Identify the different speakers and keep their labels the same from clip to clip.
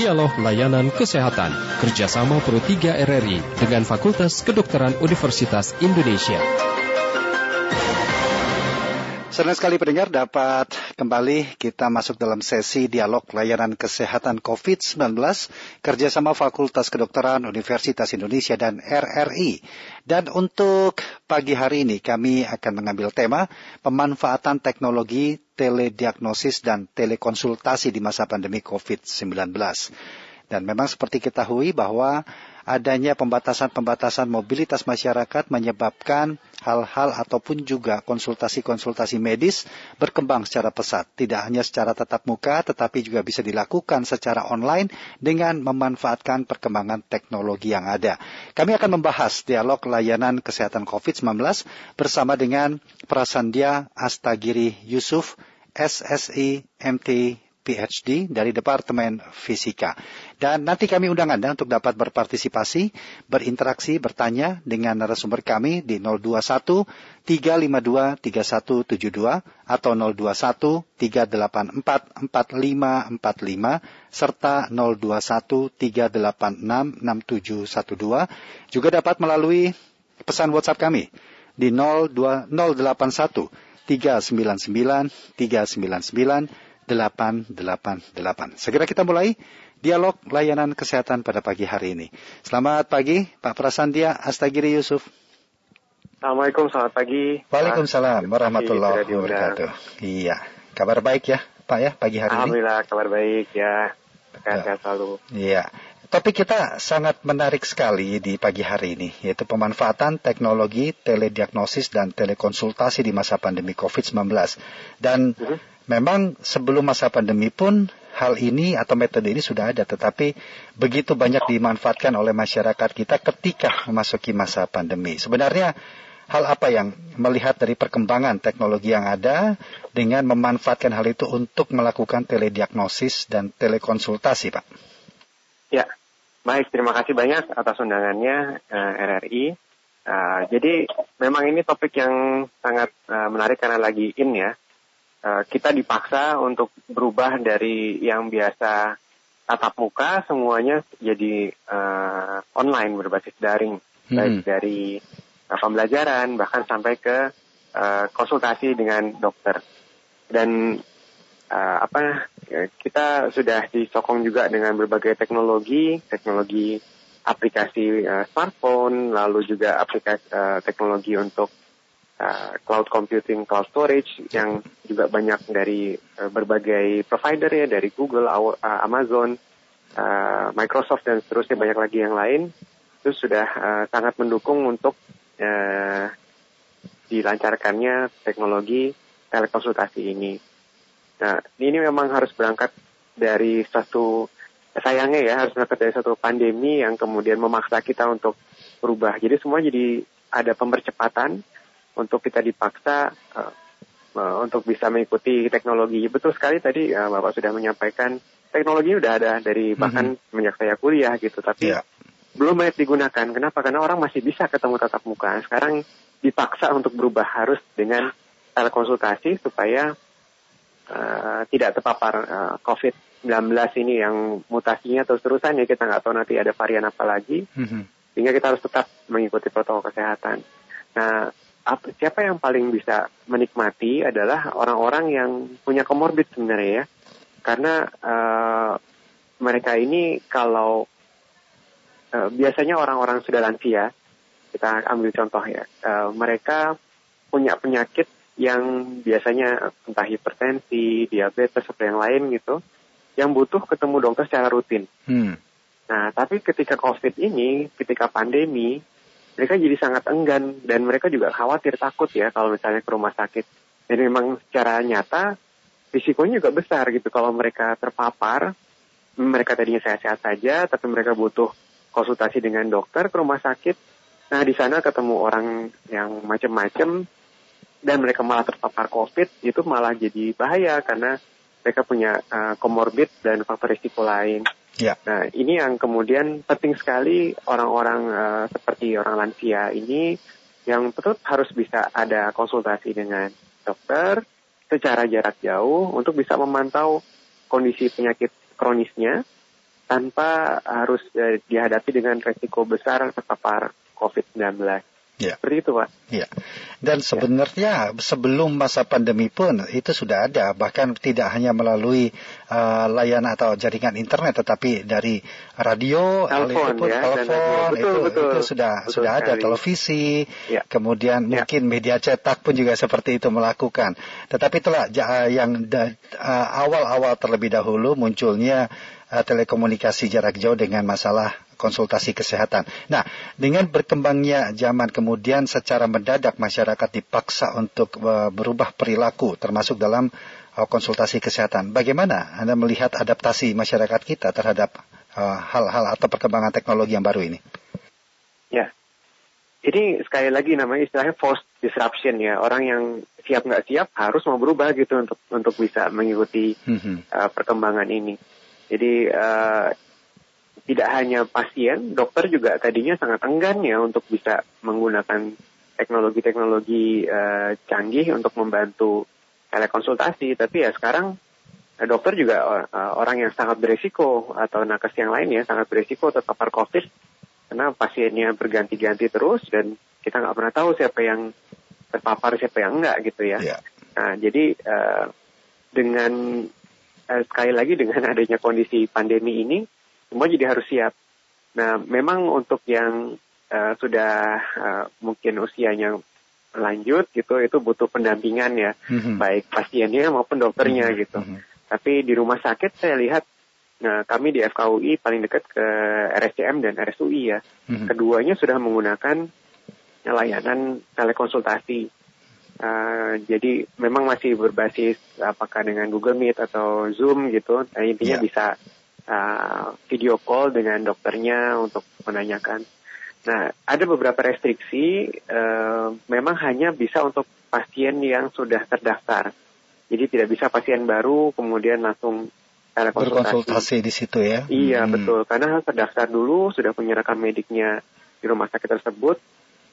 Speaker 1: Dialog Layanan Kesehatan kerjasama Pro 3 RRI dengan Fakultas Kedokteran Universitas Indonesia.
Speaker 2: Senang sekali pendengar dapat kembali kita masuk dalam sesi dialog layanan kesehatan COVID-19 kerjasama Fakultas Kedokteran Universitas Indonesia dan RRI. Dan untuk pagi hari ini kami akan mengambil tema pemanfaatan teknologi telediagnosis dan telekonsultasi di masa pandemi COVID-19. Dan memang seperti kita ketahui bahwa adanya pembatasan-pembatasan mobilitas masyarakat menyebabkan hal-hal ataupun juga konsultasi-konsultasi medis berkembang secara pesat. Tidak hanya secara tatap muka, tetapi juga bisa dilakukan secara online dengan memanfaatkan perkembangan teknologi yang ada. Kami akan membahas dialog layanan kesehatan COVID-19 bersama dengan Prasandia Astagiri Yusuf, SSI MT PhD dari Departemen Fisika. Dan nanti kami undang Anda untuk dapat berpartisipasi, berinteraksi, bertanya dengan narasumber kami di 021 352 3172 atau 021 384 4545 serta 021 386 6712. Juga dapat melalui pesan WhatsApp kami di 02, 081 399 399 888. Segera kita mulai dialog layanan kesehatan pada pagi hari ini. Selamat pagi, Pak Prasandia Astagiri Yusuf.
Speaker 3: Assalamualaikum, selamat pagi.
Speaker 2: Waalaikumsalam warahmatullahi wabarakatuh. Iya, kabar baik ya, Pak ya, pagi hari
Speaker 3: Alhamdulillah, ini. Alhamdulillah, kabar baik ya. Sehat-sehat selalu.
Speaker 2: Iya. Topik kita sangat menarik sekali di pagi hari ini, yaitu pemanfaatan teknologi telediagnosis dan telekonsultasi di masa pandemi COVID-19. Dan uh mhm. -huh. Memang sebelum masa pandemi pun hal ini atau metode ini sudah ada, tetapi begitu banyak dimanfaatkan oleh masyarakat kita ketika memasuki masa pandemi. Sebenarnya hal apa yang melihat dari perkembangan teknologi yang ada dengan memanfaatkan hal itu untuk melakukan telediagnosis dan telekonsultasi, Pak?
Speaker 3: Ya, baik. Terima kasih banyak atas undangannya eh, RRI. Uh, eh, jadi memang ini topik yang sangat uh, menarik karena lagi in ya Eh, kita dipaksa untuk berubah dari yang biasa tatap muka semuanya jadi uh, online berbasis daring hmm. baik dari uh, pembelajaran bahkan sampai ke uh, konsultasi dengan dokter dan uh, apa kita sudah disokong juga dengan berbagai teknologi teknologi aplikasi uh, smartphone lalu juga aplikasi uh, teknologi untuk uh, cloud computing, cloud storage yang juga banyak dari uh, berbagai provider ya dari Google, uh, Amazon, uh, Microsoft dan seterusnya banyak lagi yang lain itu sudah uh, sangat mendukung untuk uh, dilancarkannya teknologi telekonsultasi ini. Nah, ini memang harus berangkat dari satu sayangnya ya harus berangkat dari satu pandemi yang kemudian memaksa kita untuk berubah. Jadi semua jadi ada pempercepatan untuk kita dipaksa uh, uh, untuk bisa mengikuti teknologi. Betul sekali tadi uh, Bapak sudah menyampaikan teknologi sudah ada dari bahkan mm-hmm. sejak saya kuliah gitu, tapi yeah. belum banyak digunakan. Kenapa? Karena orang masih bisa ketemu tatap muka. Sekarang dipaksa untuk berubah harus dengan telekonsultasi supaya uh, tidak terpapar uh, COVID-19 ini yang mutasinya terus terusan ya kita nggak tahu nanti ada varian apa lagi. Mm-hmm. Sehingga kita harus tetap mengikuti protokol kesehatan. Nah, apa, siapa yang paling bisa menikmati adalah orang-orang yang punya komorbid sebenarnya ya. Karena uh, mereka ini kalau uh, biasanya orang-orang sudah lansia, kita ambil contoh ya, uh, mereka punya penyakit yang biasanya entah hipertensi, diabetes atau yang lain gitu, yang butuh ketemu dokter secara rutin. Hmm. Nah, tapi ketika COVID ini, ketika pandemi, mereka jadi sangat enggan dan mereka juga khawatir takut ya kalau misalnya ke rumah sakit. Dan memang secara nyata risikonya juga besar gitu kalau mereka terpapar, mereka tadinya sehat-sehat saja tapi mereka butuh konsultasi dengan dokter ke rumah sakit. Nah di sana ketemu orang yang macam-macam dan mereka malah terpapar COVID itu malah jadi bahaya karena mereka punya uh, dan faktor risiko lain. Ya. Nah, ini yang kemudian penting sekali orang-orang uh, seperti orang lansia ini yang tetap harus bisa ada konsultasi dengan dokter secara jarak jauh untuk bisa memantau kondisi penyakit kronisnya tanpa harus uh, dihadapi dengan resiko besar terpapar COVID-19.
Speaker 2: Ya.
Speaker 3: Seperti itu, Pak.
Speaker 2: Ya. Dan sebenarnya ya. sebelum masa pandemi pun itu sudah ada, bahkan tidak hanya melalui uh, layanan atau jaringan internet, tetapi dari radio,
Speaker 3: telepon, ya,
Speaker 2: telepon
Speaker 3: betul,
Speaker 2: itu,
Speaker 3: betul,
Speaker 2: itu sudah
Speaker 3: betul
Speaker 2: sudah ada
Speaker 3: sekali.
Speaker 2: televisi,
Speaker 3: ya.
Speaker 2: kemudian ya. mungkin media cetak pun juga seperti itu melakukan. Tetapi itulah yang awal-awal terlebih dahulu munculnya uh, telekomunikasi jarak jauh dengan masalah konsultasi kesehatan. Nah, dengan berkembangnya zaman kemudian secara mendadak masyarakat dipaksa untuk uh, berubah perilaku termasuk dalam uh, konsultasi kesehatan. Bagaimana Anda melihat adaptasi masyarakat kita terhadap hal-hal uh, atau perkembangan teknologi yang baru ini?
Speaker 3: Ya. Ini sekali lagi namanya istilahnya forced disruption ya. Orang yang siap nggak siap harus mau berubah gitu untuk untuk bisa mengikuti mm-hmm. uh, perkembangan ini. Jadi uh, tidak hanya pasien, dokter juga tadinya sangat enggan ya untuk bisa menggunakan teknologi-teknologi uh, canggih untuk membantu telekonsultasi. Tapi ya sekarang uh, dokter juga uh, orang yang sangat beresiko atau nakes yang lain ya sangat beresiko terpapar COVID karena pasiennya berganti-ganti terus dan kita nggak pernah tahu siapa yang terpapar siapa yang enggak gitu ya. Yeah. Nah jadi uh, dengan uh, sekali lagi dengan adanya kondisi pandemi ini semua jadi harus siap. Nah, memang untuk yang uh, sudah uh, mungkin usianya lanjut gitu, itu butuh pendampingan ya, mm-hmm. baik pasiennya maupun dokternya mm-hmm. gitu. Mm-hmm. Tapi di rumah sakit saya lihat, nah kami di FKUI paling dekat ke RSCM dan RSUI ya, mm-hmm. keduanya sudah menggunakan layanan telekonsultasi. Uh, jadi memang masih berbasis apakah dengan Google Meet atau Zoom gitu, nah, intinya yeah. bisa uh, video call dengan dokternya untuk menanyakan. Nah, ada beberapa restriksi, uh, memang hanya bisa untuk pasien yang sudah terdaftar. Jadi tidak bisa pasien baru kemudian langsung telekonsultasi.
Speaker 2: Berkonsultasi di situ ya?
Speaker 3: Iya hmm. betul, karena harus terdaftar dulu, sudah punya rekam mediknya di rumah sakit tersebut.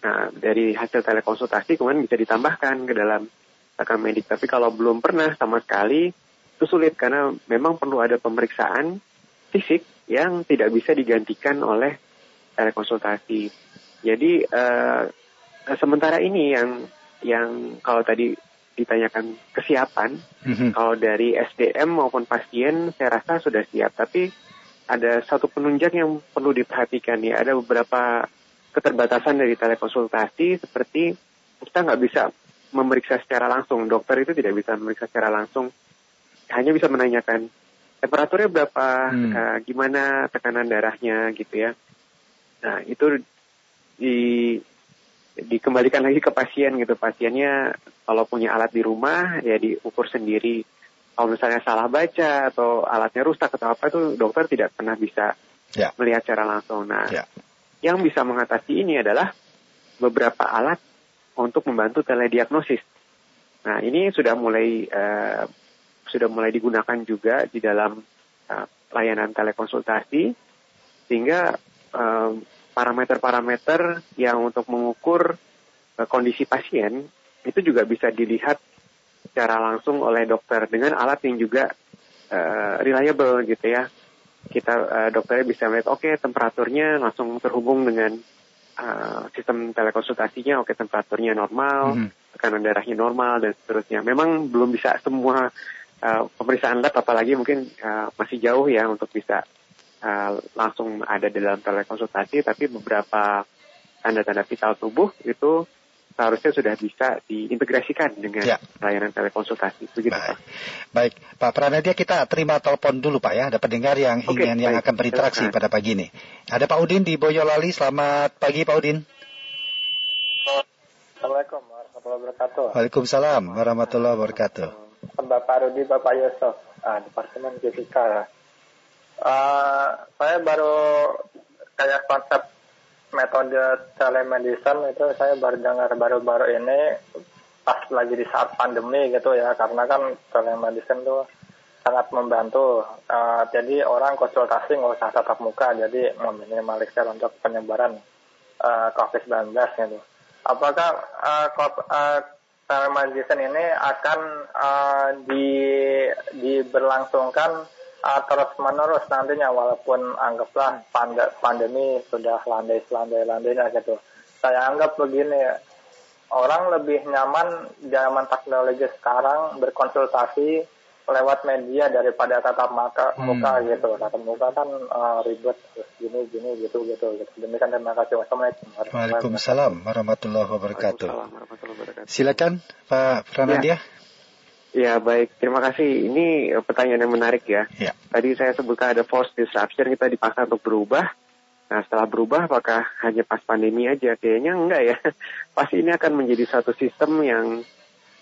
Speaker 3: Nah, dari hasil telekonsultasi kemudian bisa ditambahkan ke dalam rekam medik. Tapi kalau belum pernah sama sekali, itu sulit karena memang perlu ada pemeriksaan fisik yang tidak bisa digantikan oleh telekonsultasi. Jadi uh, sementara ini yang yang kalau tadi ditanyakan kesiapan, mm-hmm. kalau dari SDM maupun pasien saya rasa sudah siap. Tapi ada satu penunjang yang perlu diperhatikan ya. Ada beberapa keterbatasan dari telekonsultasi seperti kita nggak bisa memeriksa secara langsung. Dokter itu tidak bisa memeriksa secara langsung. Hanya bisa menanyakan temperaturnya berapa, hmm. uh, gimana tekanan darahnya gitu ya. Nah itu di dikembalikan lagi ke pasien gitu. Pasiennya kalau punya alat di rumah ya diukur sendiri. Kalau misalnya salah baca atau alatnya rusak atau apa itu dokter tidak pernah bisa yeah. melihat secara langsung. Nah, yeah. yang bisa mengatasi ini adalah beberapa alat untuk membantu telediagnosis. Nah, ini sudah mulai uh, sudah mulai digunakan juga di dalam uh, layanan telekonsultasi sehingga parameter-parameter uh, yang untuk mengukur uh, kondisi pasien itu juga bisa dilihat secara langsung oleh dokter dengan alat yang juga uh, reliable gitu ya kita uh, dokternya bisa melihat oke okay, temperaturnya langsung terhubung dengan uh, sistem telekonsultasinya oke okay, temperaturnya normal mm -hmm. tekanan darahnya normal dan seterusnya memang belum bisa semua uh, pemeriksaan lab apalagi mungkin uh, masih jauh ya untuk bisa uh, langsung ada di dalam telekonsultasi tapi beberapa tanda-tanda vital tubuh itu seharusnya sudah bisa diintegrasikan dengan ya. layanan telekonsultasi. Begitu,
Speaker 2: baik. Pak. Baik, Pak Pranadia kita terima telepon dulu Pak ya. Ada pendengar yang ingin baik. yang akan berinteraksi Silakan. pada pagi ini. Ada Pak Udin di Boyolali. Selamat pagi Pak Udin.
Speaker 4: Assalamualaikum warahmatullahi wabarakatuh.
Speaker 2: Waalaikumsalam warahmatullahi wabarakatuh.
Speaker 4: Bapak Rudi, Bapak Yusuf, ah, Departemen Fisika. Uh, saya baru kayak konsep metode telemedicine itu saya baru dengar baru-baru ini pas lagi di saat pandemi gitu ya karena kan telemedicine itu sangat membantu. Uh, jadi orang konsultasi nggak usah tatap muka jadi meminimalisir untuk penyebaran uh, COVID-19 gitu. Apakah uh, uh, telemedicine ini akan uh, di diberlangsungkan uh, terus menerus nantinya walaupun anggaplah pand pandemi sudah landai landai landainya gitu. Saya anggap begini orang lebih nyaman zaman teknologi sekarang berkonsultasi lewat media daripada tatap muka hmm. muka gitu tatap muka kan uh, ribet terus gini gini gitu gitu gitu demikian terima kasih wassalamualaikum
Speaker 2: Waalaikumsalam warahmatullahi wabarakatuh silakan Pak Pranadia ya.
Speaker 3: Ya baik, terima kasih. Ini pertanyaan yang menarik ya. ya. Tadi saya sebutkan ada force disruption, kita dipaksa untuk berubah. Nah setelah berubah apakah hanya pas pandemi aja? Kayaknya enggak ya. Pasti ini akan menjadi satu sistem yang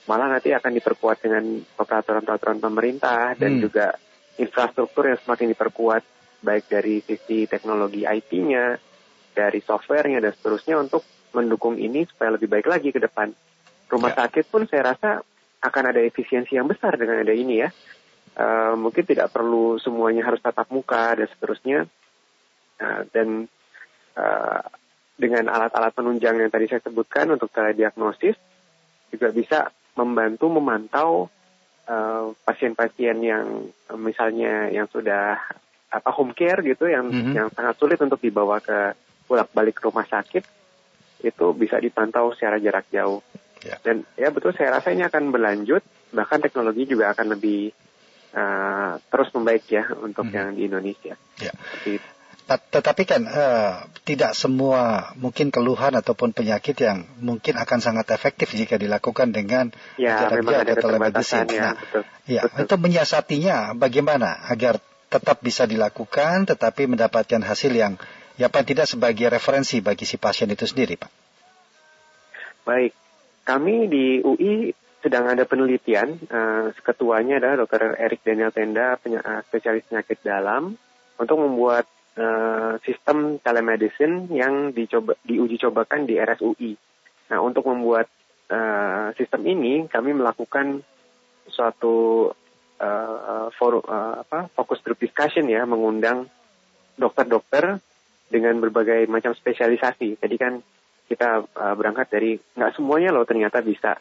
Speaker 3: malah nanti akan diperkuat dengan peraturan-peraturan pemerintah dan hmm. juga infrastruktur yang semakin diperkuat baik dari sisi teknologi IT-nya, dari softwarenya dan seterusnya untuk mendukung ini supaya lebih baik lagi ke depan. Rumah ya. sakit pun saya rasa akan ada efisiensi yang besar dengan ada ini ya. Uh, mungkin tidak perlu semuanya harus tatap muka dan seterusnya. Uh, dan uh, dengan alat-alat penunjang yang tadi saya sebutkan untuk diagnosis juga bisa membantu memantau pasien-pasien uh, yang uh, misalnya yang sudah apa home care gitu yang mm -hmm. yang sangat sulit untuk dibawa ke bolak balik rumah sakit itu bisa dipantau secara jarak jauh. Ya. Dan ya betul saya rasa ini akan berlanjut, bahkan teknologi juga akan lebih uh, terus membaik ya untuk hmm. yang di Indonesia. Ya.
Speaker 2: Tetapi kan uh, tidak semua mungkin keluhan ataupun penyakit yang mungkin akan sangat efektif jika dilakukan dengan
Speaker 3: ya, jarak jauh atau telemedicine.
Speaker 2: Ya, nah, betul. ya betul. itu menyiasatinya bagaimana agar tetap bisa dilakukan tetapi mendapatkan hasil yang ya paling tidak sebagai referensi bagi si pasien itu sendiri, Pak.
Speaker 3: Baik, kami di UI sedang ada penelitian, uh, ketuanya adalah Dr. Erik Daniel Tenda, peny uh, spesialis penyakit dalam, untuk membuat uh, sistem telemedicine yang dicoba diuji cobakan di RSUI. Nah, untuk membuat uh, sistem ini, kami melakukan suatu uh, for, uh, apa, fokus group discussion ya, mengundang dokter-dokter dengan berbagai macam spesialisasi. Jadi kan kita uh, berangkat dari nggak semuanya loh ternyata bisa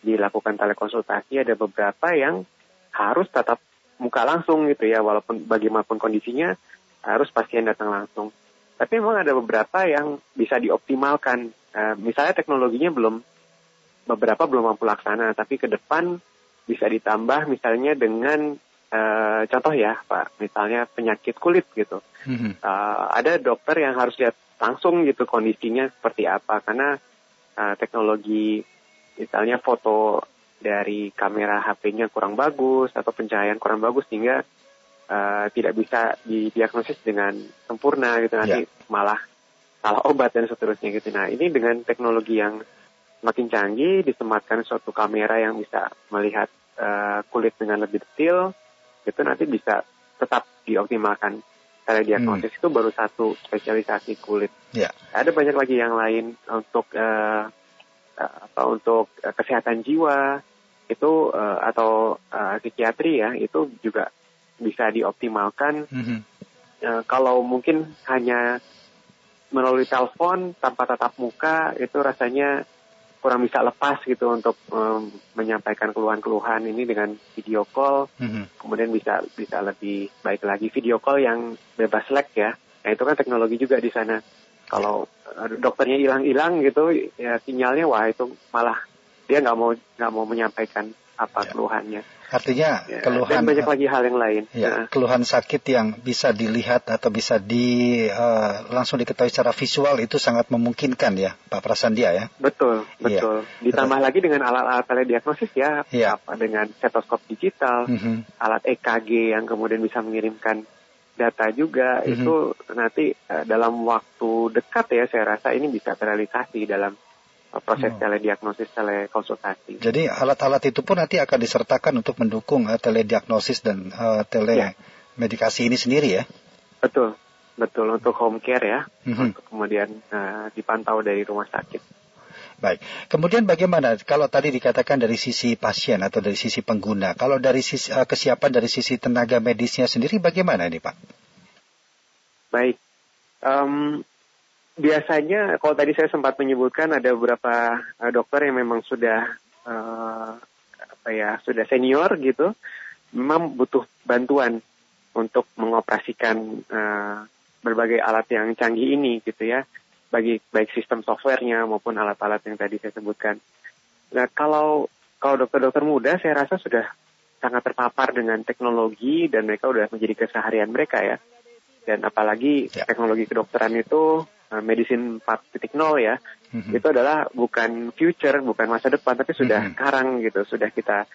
Speaker 3: dilakukan telekonsultasi ada beberapa yang harus tetap muka langsung gitu ya walaupun bagaimanapun kondisinya harus pasien datang langsung. Tapi memang ada beberapa yang bisa dioptimalkan. Uh, misalnya teknologinya belum beberapa belum mampu laksana tapi ke depan bisa ditambah misalnya dengan uh, contoh ya pak misalnya penyakit kulit gitu. Uh, ada dokter yang harus lihat langsung gitu kondisinya seperti apa karena uh, teknologi misalnya foto dari kamera HP-nya kurang bagus atau pencahayaan kurang bagus sehingga uh, tidak bisa didiagnosis dengan sempurna gitu nanti yeah. malah salah obat dan seterusnya gitu. Nah ini dengan teknologi yang makin canggih disematkan suatu kamera yang bisa melihat uh, kulit dengan lebih detail itu nanti bisa tetap dioptimalkan diagnosis hmm. itu baru satu spesialisasi kulit. Ya. Ada banyak lagi yang lain untuk uh, apa untuk uh, kesehatan jiwa itu uh, atau uh, psikiatri ya itu juga bisa dioptimalkan. -hmm. uh, kalau mungkin hanya melalui telepon tanpa tatap muka itu rasanya kurang bisa lepas gitu untuk um, menyampaikan keluhan-keluhan ini dengan video call, mm-hmm. kemudian bisa bisa lebih baik lagi video call yang bebas lag ya. Nah itu kan teknologi juga di sana. Kalau uh, dokternya hilang-hilang gitu, ya sinyalnya wah itu malah dia nggak mau nggak mau menyampaikan apa ya. keluhannya.
Speaker 2: Artinya ya, keluhan
Speaker 3: dan banyak lagi hal yang lain.
Speaker 2: Ya, nah. keluhan sakit yang bisa dilihat atau bisa di uh, langsung diketahui secara visual itu sangat memungkinkan ya, Pak Prasandia ya.
Speaker 3: Betul, iya. betul. Ya. Ditambah betul. lagi dengan alat-alat telediagnosis ya, ya. apa dengan stetoskop digital, mm -hmm. alat EKG yang kemudian bisa mengirimkan data juga mm -hmm. itu nanti uh, dalam waktu dekat ya saya rasa ini bisa terrealisasi dalam proses hmm. telediagnosis telekonsultasi.
Speaker 2: Jadi alat-alat itu pun nanti akan disertakan untuk mendukung uh, telediagnosis dan uh, telemedikasi ya. ini sendiri ya?
Speaker 3: Betul, betul untuk home care ya, hmm. untuk kemudian uh, dipantau dari rumah sakit.
Speaker 2: Baik. Kemudian bagaimana kalau tadi dikatakan dari sisi pasien atau dari sisi pengguna, kalau dari sisi uh, kesiapan dari sisi tenaga medisnya sendiri bagaimana ini Pak?
Speaker 3: Baik. Um, biasanya kalau tadi saya sempat menyebutkan ada beberapa uh, dokter yang memang sudah uh, apa ya sudah senior gitu, memang butuh bantuan untuk mengoperasikan uh, berbagai alat yang canggih ini gitu ya, bagi baik sistem softwarenya maupun alat-alat yang tadi saya sebutkan. Nah kalau kalau dokter-dokter muda saya rasa sudah sangat terpapar dengan teknologi dan mereka sudah menjadi keseharian mereka ya. Dan apalagi ya. teknologi kedokteran itu medicine 4.0 ya, mm-hmm. itu adalah bukan future, bukan masa depan, tapi sudah mm-hmm. sekarang gitu, sudah kita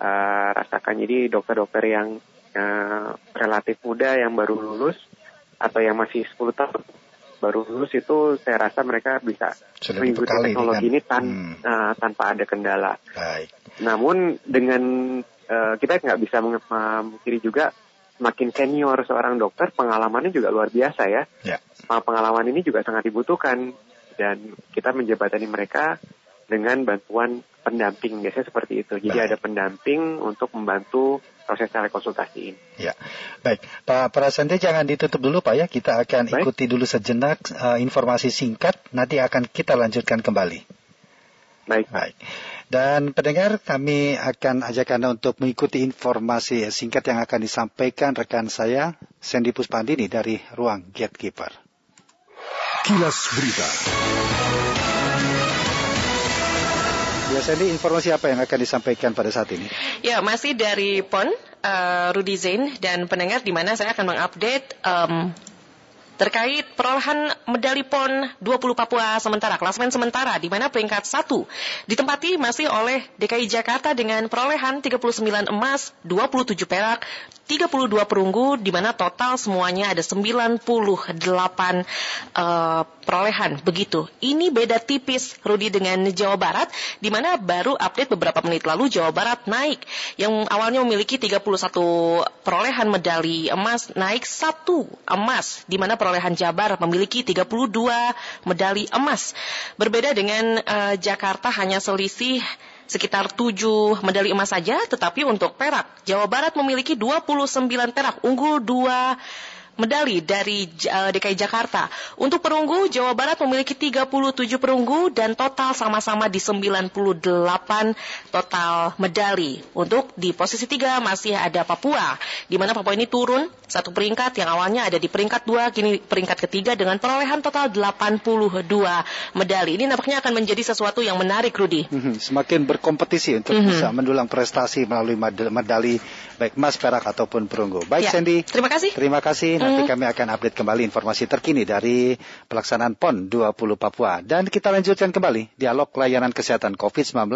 Speaker 3: uh, rasakan. Jadi dokter-dokter yang uh, relatif muda yang baru lulus atau yang masih 10 tahun baru lulus itu saya rasa mereka bisa mengikuti teknologi kan? ini tan hmm. uh, tanpa ada kendala. Baik. Namun dengan uh, kita nggak bisa memungkiri juga makin senior seorang dokter pengalamannya juga luar biasa ya. ya. Pengalaman ini juga sangat dibutuhkan dan kita menjabatani mereka dengan bantuan pendamping biasanya seperti itu. Jadi Baik. ada pendamping untuk membantu proses telekonsultasi ini.
Speaker 2: Ya, baik, Pak Prasandi jangan ditutup dulu Pak ya. Kita akan baik. ikuti dulu sejenak uh, informasi singkat. Nanti akan kita lanjutkan kembali.
Speaker 3: Baik.
Speaker 2: Baik. Dan pendengar kami akan ajak Anda untuk mengikuti informasi singkat yang akan disampaikan rekan saya Sandy Puspandini dari Ruang Gatekeeper. Kilas Berita. Ya, Sandy, informasi apa yang akan disampaikan pada saat ini?
Speaker 5: Ya, masih dari PON, uh, Rudy Zain, dan pendengar di mana saya akan mengupdate um, terkait perolehan medali PON 20 Papua sementara, klasmen sementara, di mana peringkat satu ditempati masih oleh DKI Jakarta dengan perolehan 39 emas, 27 perak, 32 perunggu, di mana total semuanya ada 98 uh, perolehan. Begitu. Ini beda tipis, Rudi, dengan Jawa Barat, di mana baru update beberapa menit lalu Jawa Barat naik. Yang awalnya memiliki 31 perolehan medali emas, naik satu emas, di mana perolehan Jabar memiliki 32 medali emas. Berbeda dengan uh, Jakarta hanya selisih sekitar 7 medali emas saja, tetapi untuk perak, Jawa Barat memiliki 29 perak, unggul 2 medali dari uh, DKI Jakarta. Untuk perunggu, Jawa Barat memiliki 37 perunggu dan total sama-sama di 98 total medali. Untuk di posisi 3 masih ada Papua, di mana Papua ini turun satu peringkat yang awalnya ada di peringkat 2, kini peringkat ketiga dengan perolehan total 82 medali. Ini nampaknya akan menjadi sesuatu yang menarik, Rudi.
Speaker 2: Mhm, semakin berkompetisi untuk mm -hmm. bisa mendulang prestasi melalui medali baik emas, perak ataupun perunggu. Baik, ya. Sandy.
Speaker 5: Terima kasih.
Speaker 2: Terima kasih. Nanti hmm. Kami akan update kembali informasi terkini dari pelaksanaan PON 20 Papua. Dan kita lanjutkan kembali dialog layanan kesehatan COVID-19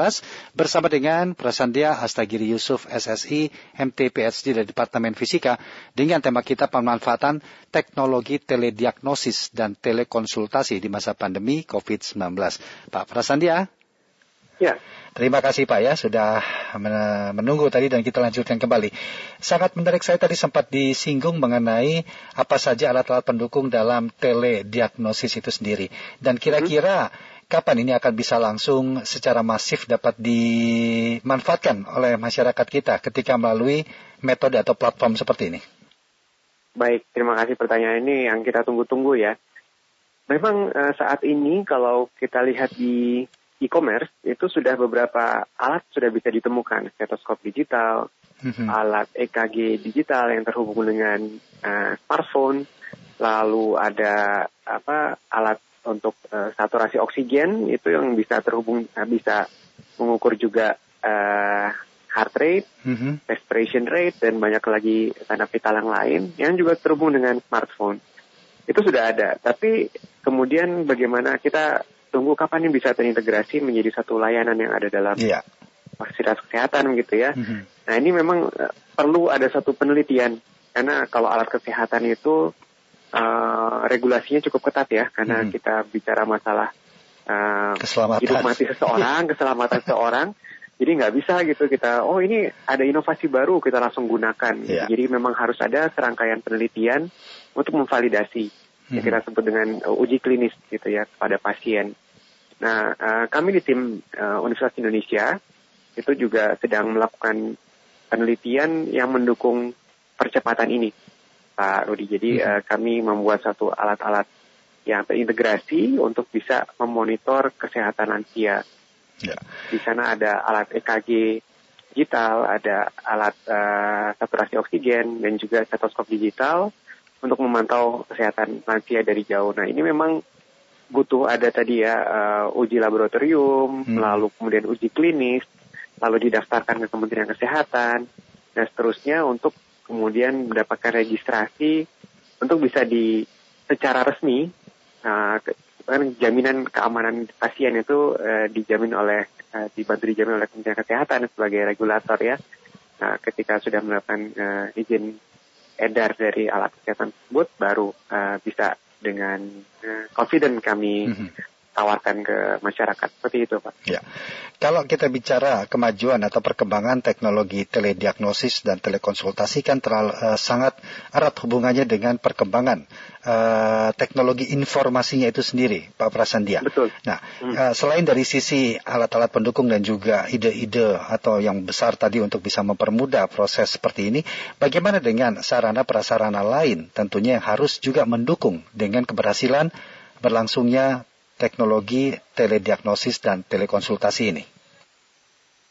Speaker 2: bersama dengan Prasandia Astagiri Yusuf SSI, MT PhD dari Departemen Fisika dengan tema kita pemanfaatan teknologi telediagnosis dan telekonsultasi di masa pandemi COVID-19. Pak Prasandia.
Speaker 3: Ya.
Speaker 2: Terima kasih Pak ya sudah menunggu tadi dan kita lanjutkan kembali. Sangat menarik saya tadi sempat disinggung mengenai apa saja alat-alat pendukung dalam telediagnosis itu sendiri. Dan kira-kira kapan ini akan bisa langsung secara masif dapat dimanfaatkan oleh masyarakat kita ketika melalui metode atau platform seperti ini?
Speaker 3: Baik, terima kasih pertanyaan ini yang kita tunggu-tunggu ya. Memang uh, saat ini kalau kita lihat di e-commerce itu sudah beberapa alat sudah bisa ditemukan stetoskop digital, mm-hmm. alat EKG digital yang terhubung dengan uh, smartphone, lalu ada apa alat untuk uh, saturasi oksigen itu yang bisa terhubung uh, bisa mengukur juga uh, heart rate, mm-hmm. respiration rate dan banyak lagi tanda vital yang lain yang juga terhubung dengan smartphone. Itu sudah ada, tapi kemudian bagaimana kita tunggu kapan ini bisa terintegrasi menjadi satu layanan yang ada dalam yeah. fasilitas kesehatan gitu ya. Mm-hmm. Nah ini memang uh, perlu ada satu penelitian karena kalau alat kesehatan itu uh, regulasinya cukup ketat ya karena mm-hmm. kita bicara masalah uh, hidup mati seseorang, keselamatan seseorang. Jadi nggak bisa gitu kita, oh ini ada inovasi baru kita langsung gunakan. Yeah. Jadi memang harus ada serangkaian penelitian untuk memvalidasi hmm. yang kita sebut dengan uji klinis gitu ya pada pasien. Nah, uh, kami di tim uh, Universitas Indonesia itu juga sedang melakukan penelitian yang mendukung percepatan ini, Pak Rudi. Jadi hmm. uh, kami membuat satu alat-alat yang terintegrasi untuk bisa memonitor kesehatan lansia. Ya. Di sana ada alat EKG digital, ada alat uh, saturasi oksigen dan juga stetoskop digital untuk memantau kesehatan lansia dari jauh. Nah ini memang butuh ada tadi ya uh, uji laboratorium, hmm. lalu kemudian uji klinis, lalu didaftarkan ke Kementerian Kesehatan dan seterusnya untuk kemudian mendapatkan registrasi untuk bisa di secara resmi uh, kan jaminan keamanan pasien itu uh, dijamin oleh uh, dibantu dijamin oleh Kementerian Kesehatan sebagai regulator ya. Nah, ketika sudah melakukan uh, izin edar dari alat kesehatan tersebut, baru uh, bisa dengan uh, confident kami mm -hmm tawarkan ke masyarakat seperti itu Pak.
Speaker 2: Ya. Kalau kita bicara kemajuan atau perkembangan teknologi telediagnosis dan telekonsultasi kan terlalu uh, sangat erat hubungannya dengan perkembangan uh, teknologi informasinya itu sendiri Pak Prasandia.
Speaker 3: Betul.
Speaker 2: Nah, hmm. uh, selain dari sisi alat-alat pendukung dan juga ide-ide atau yang besar tadi untuk bisa mempermudah proses seperti ini, bagaimana dengan sarana prasarana lain tentunya yang harus juga mendukung dengan keberhasilan berlangsungnya teknologi telediagnosis dan telekonsultasi ini?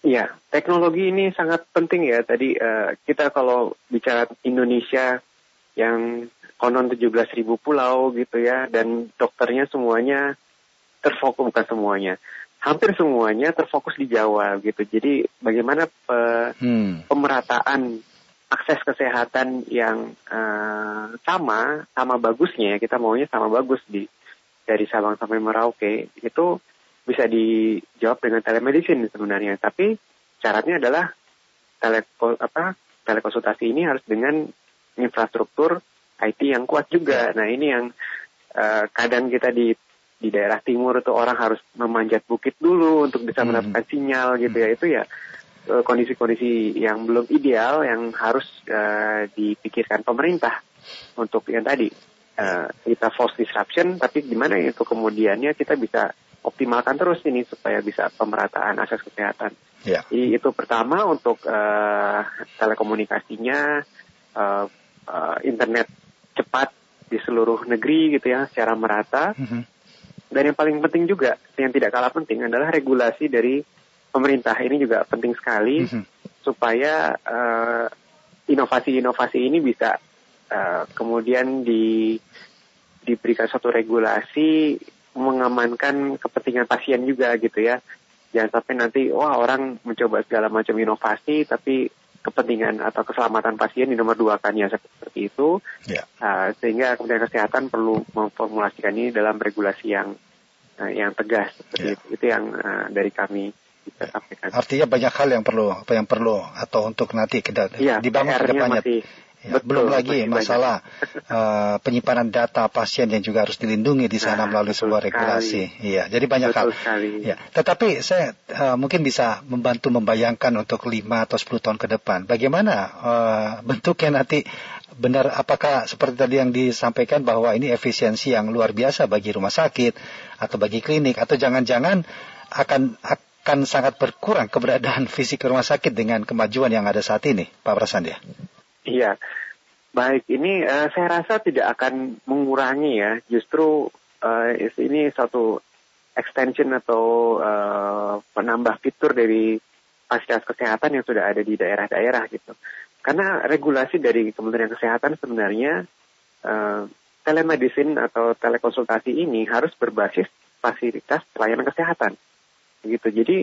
Speaker 3: Iya, teknologi ini sangat penting ya. Tadi uh, kita kalau bicara Indonesia yang konon 17 ribu pulau gitu ya, dan dokternya semuanya terfokus bukan semuanya, hampir semuanya terfokus di Jawa gitu. Jadi bagaimana pe, hmm. pemerataan akses kesehatan yang uh, sama, sama bagusnya kita maunya sama bagus di dari Sabang sampai Merauke itu bisa dijawab dengan telemedicine sebenarnya. Tapi syaratnya adalah teleko, apa, telekonsultasi ini harus dengan infrastruktur IT yang kuat juga. Nah ini yang uh, kadang kita di di daerah timur itu orang harus memanjat bukit dulu untuk bisa hmm. mendapatkan sinyal gitu ya. Itu ya eh, kondisi-kondisi yang belum ideal yang harus uh, dipikirkan pemerintah untuk yang tadi uh, kita force disruption, tapi gimana ya itu kemudiannya kita bisa optimalkan terus ini supaya bisa pemerataan akses kesehatan. Yeah. Jadi itu pertama untuk uh, telekomunikasinya, uh, uh, internet cepat di seluruh negeri gitu ya secara merata. Mm -hmm. Dan yang paling penting juga yang tidak kalah penting adalah regulasi dari pemerintah ini juga penting sekali mm -hmm. supaya inovasi-inovasi uh, ini bisa uh, kemudian di diberikan satu regulasi mengamankan kepentingan pasien juga gitu ya. Jangan sampai nanti wah orang mencoba segala macam inovasi tapi kepentingan atau keselamatan pasien di nomor dua kan ya seperti itu. Yeah. Ya. Uh, sehingga Kementerian Kesehatan perlu memformulasikan ini dalam regulasi yang uh, yang tegas seperti yeah. itu. Itu yang uh, dari kami sampaikan.
Speaker 2: Artinya banyak hal yang perlu apa yang perlu atau untuk nanti ke, ya, dibangun ke depannya. Masih, Ya, Betul, belum lagi masalah uh, penyimpanan data pasien yang juga harus dilindungi di sana nah, melalui sebuah regulasi. Iya, jadi banyak betul hal. Sekali. Ya, tetapi saya uh, mungkin bisa membantu membayangkan untuk 5 atau 10 tahun ke depan bagaimana uh, bentuknya nanti benar apakah seperti tadi yang disampaikan bahwa ini efisiensi yang luar biasa bagi rumah sakit atau bagi klinik atau jangan-jangan akan akan sangat berkurang keberadaan fisik rumah sakit dengan kemajuan yang ada saat ini, Pak Prasandia.
Speaker 3: Iya, baik. Ini uh, saya rasa tidak akan mengurangi ya. Justru uh, ini satu extension atau uh, penambah fitur dari fasilitas kesehatan yang sudah ada di daerah-daerah gitu. Karena regulasi dari Kementerian Kesehatan sebenarnya uh, telemedicine atau telekonsultasi ini harus berbasis fasilitas pelayanan kesehatan. Gitu. Jadi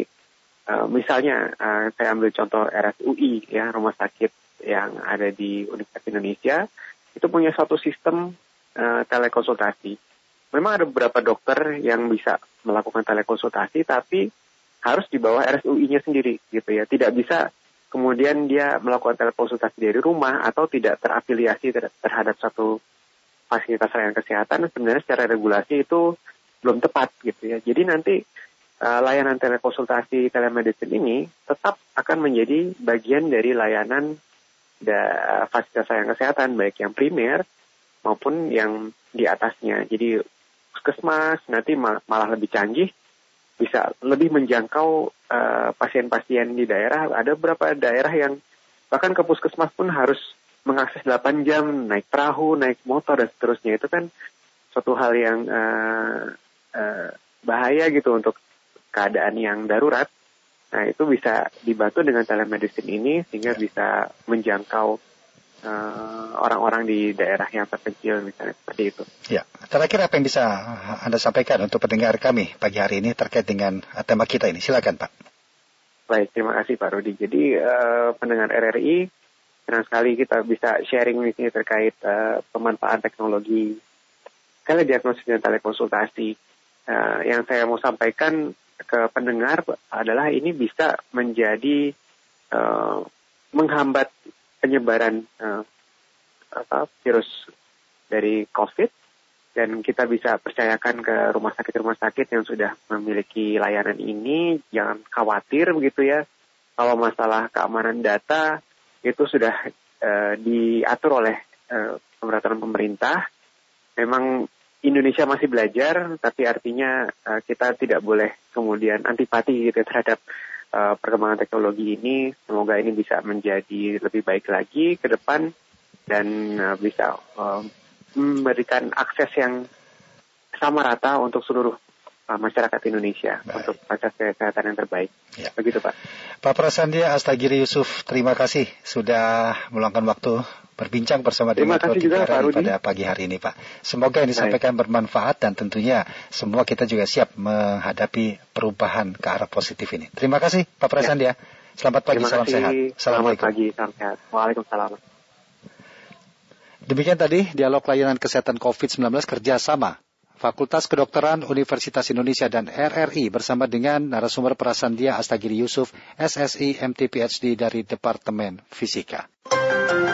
Speaker 3: uh, misalnya uh, saya ambil contoh RSUI ya rumah sakit yang ada di Universitas Indonesia itu punya suatu sistem uh, telekonsultasi. Memang ada beberapa dokter yang bisa melakukan telekonsultasi, tapi harus di bawah RSUI-nya sendiri, gitu ya. Tidak bisa kemudian dia melakukan telekonsultasi dari rumah atau tidak terafiliasi terhadap satu fasilitas layanan kesehatan. Sebenarnya secara regulasi itu belum tepat, gitu ya. Jadi nanti uh, layanan telekonsultasi telemedicine ini tetap akan menjadi bagian dari layanan fasilitas layanan kesehatan baik yang primer maupun yang di atasnya. Jadi puskesmas nanti malah lebih canggih bisa lebih menjangkau pasien pasien-pasien di daerah. Ada beberapa daerah yang bahkan ke puskesmas pun harus mengakses 8 jam naik perahu, naik motor dan seterusnya. Itu kan suatu hal yang uh, uh, bahaya gitu untuk keadaan yang darurat. Nah itu bisa dibantu dengan telemedicine ini sehingga bisa menjangkau eh, orang-orang uh, di daerah yang terpencil misalnya seperti itu.
Speaker 2: Ya, terakhir apa yang bisa Anda sampaikan untuk pendengar kami pagi hari ini terkait dengan tema kita ini? Silakan Pak.
Speaker 3: Baik, terima kasih Pak Rudi. Jadi uh, pendengar RRI, senang sekali kita bisa sharing di sini terkait uh, pemanfaatan teknologi telediagnosis dan telekonsultasi. Uh, yang saya mau sampaikan ke pendengar adalah ini bisa menjadi uh, menghambat penyebaran uh, apa, virus dari COVID dan kita bisa percayakan ke rumah sakit-rumah sakit yang sudah memiliki layanan ini. Jangan khawatir begitu ya kalau masalah keamanan data itu sudah uh, diatur oleh uh, pemerintah. Memang Indonesia masih belajar, tapi artinya uh, kita tidak boleh kemudian antipati gitu terhadap uh, perkembangan teknologi ini. Semoga ini bisa menjadi lebih baik lagi ke depan dan uh, bisa uh, memberikan akses yang sama rata untuk seluruh uh, masyarakat Indonesia Baik. untuk akses kesehatan yang terbaik. Ya. Begitu Pak.
Speaker 2: Pak Prasandia Astagiri Yusuf, terima kasih sudah meluangkan waktu berbincang bersama
Speaker 3: dengan Terima kasih juga Pak Rudi.
Speaker 2: pada pagi hari ini Pak. Semoga yang disampaikan Baik. bermanfaat dan tentunya semua kita juga siap menghadapi perubahan ke arah positif ini. Terima kasih Pak Presan ya. Selamat pagi,
Speaker 3: Terima
Speaker 2: salam
Speaker 3: kasih.
Speaker 2: sehat.
Speaker 3: Selamat pagi, salam sehat. Waalaikumsalam.
Speaker 2: Demikian tadi dialog layanan kesehatan COVID-19 kerjasama Fakultas Kedokteran Universitas Indonesia dan RRI bersama dengan narasumber Prasandia Astagiri Yusuf, SSI MT PhD dari Departemen Fisika.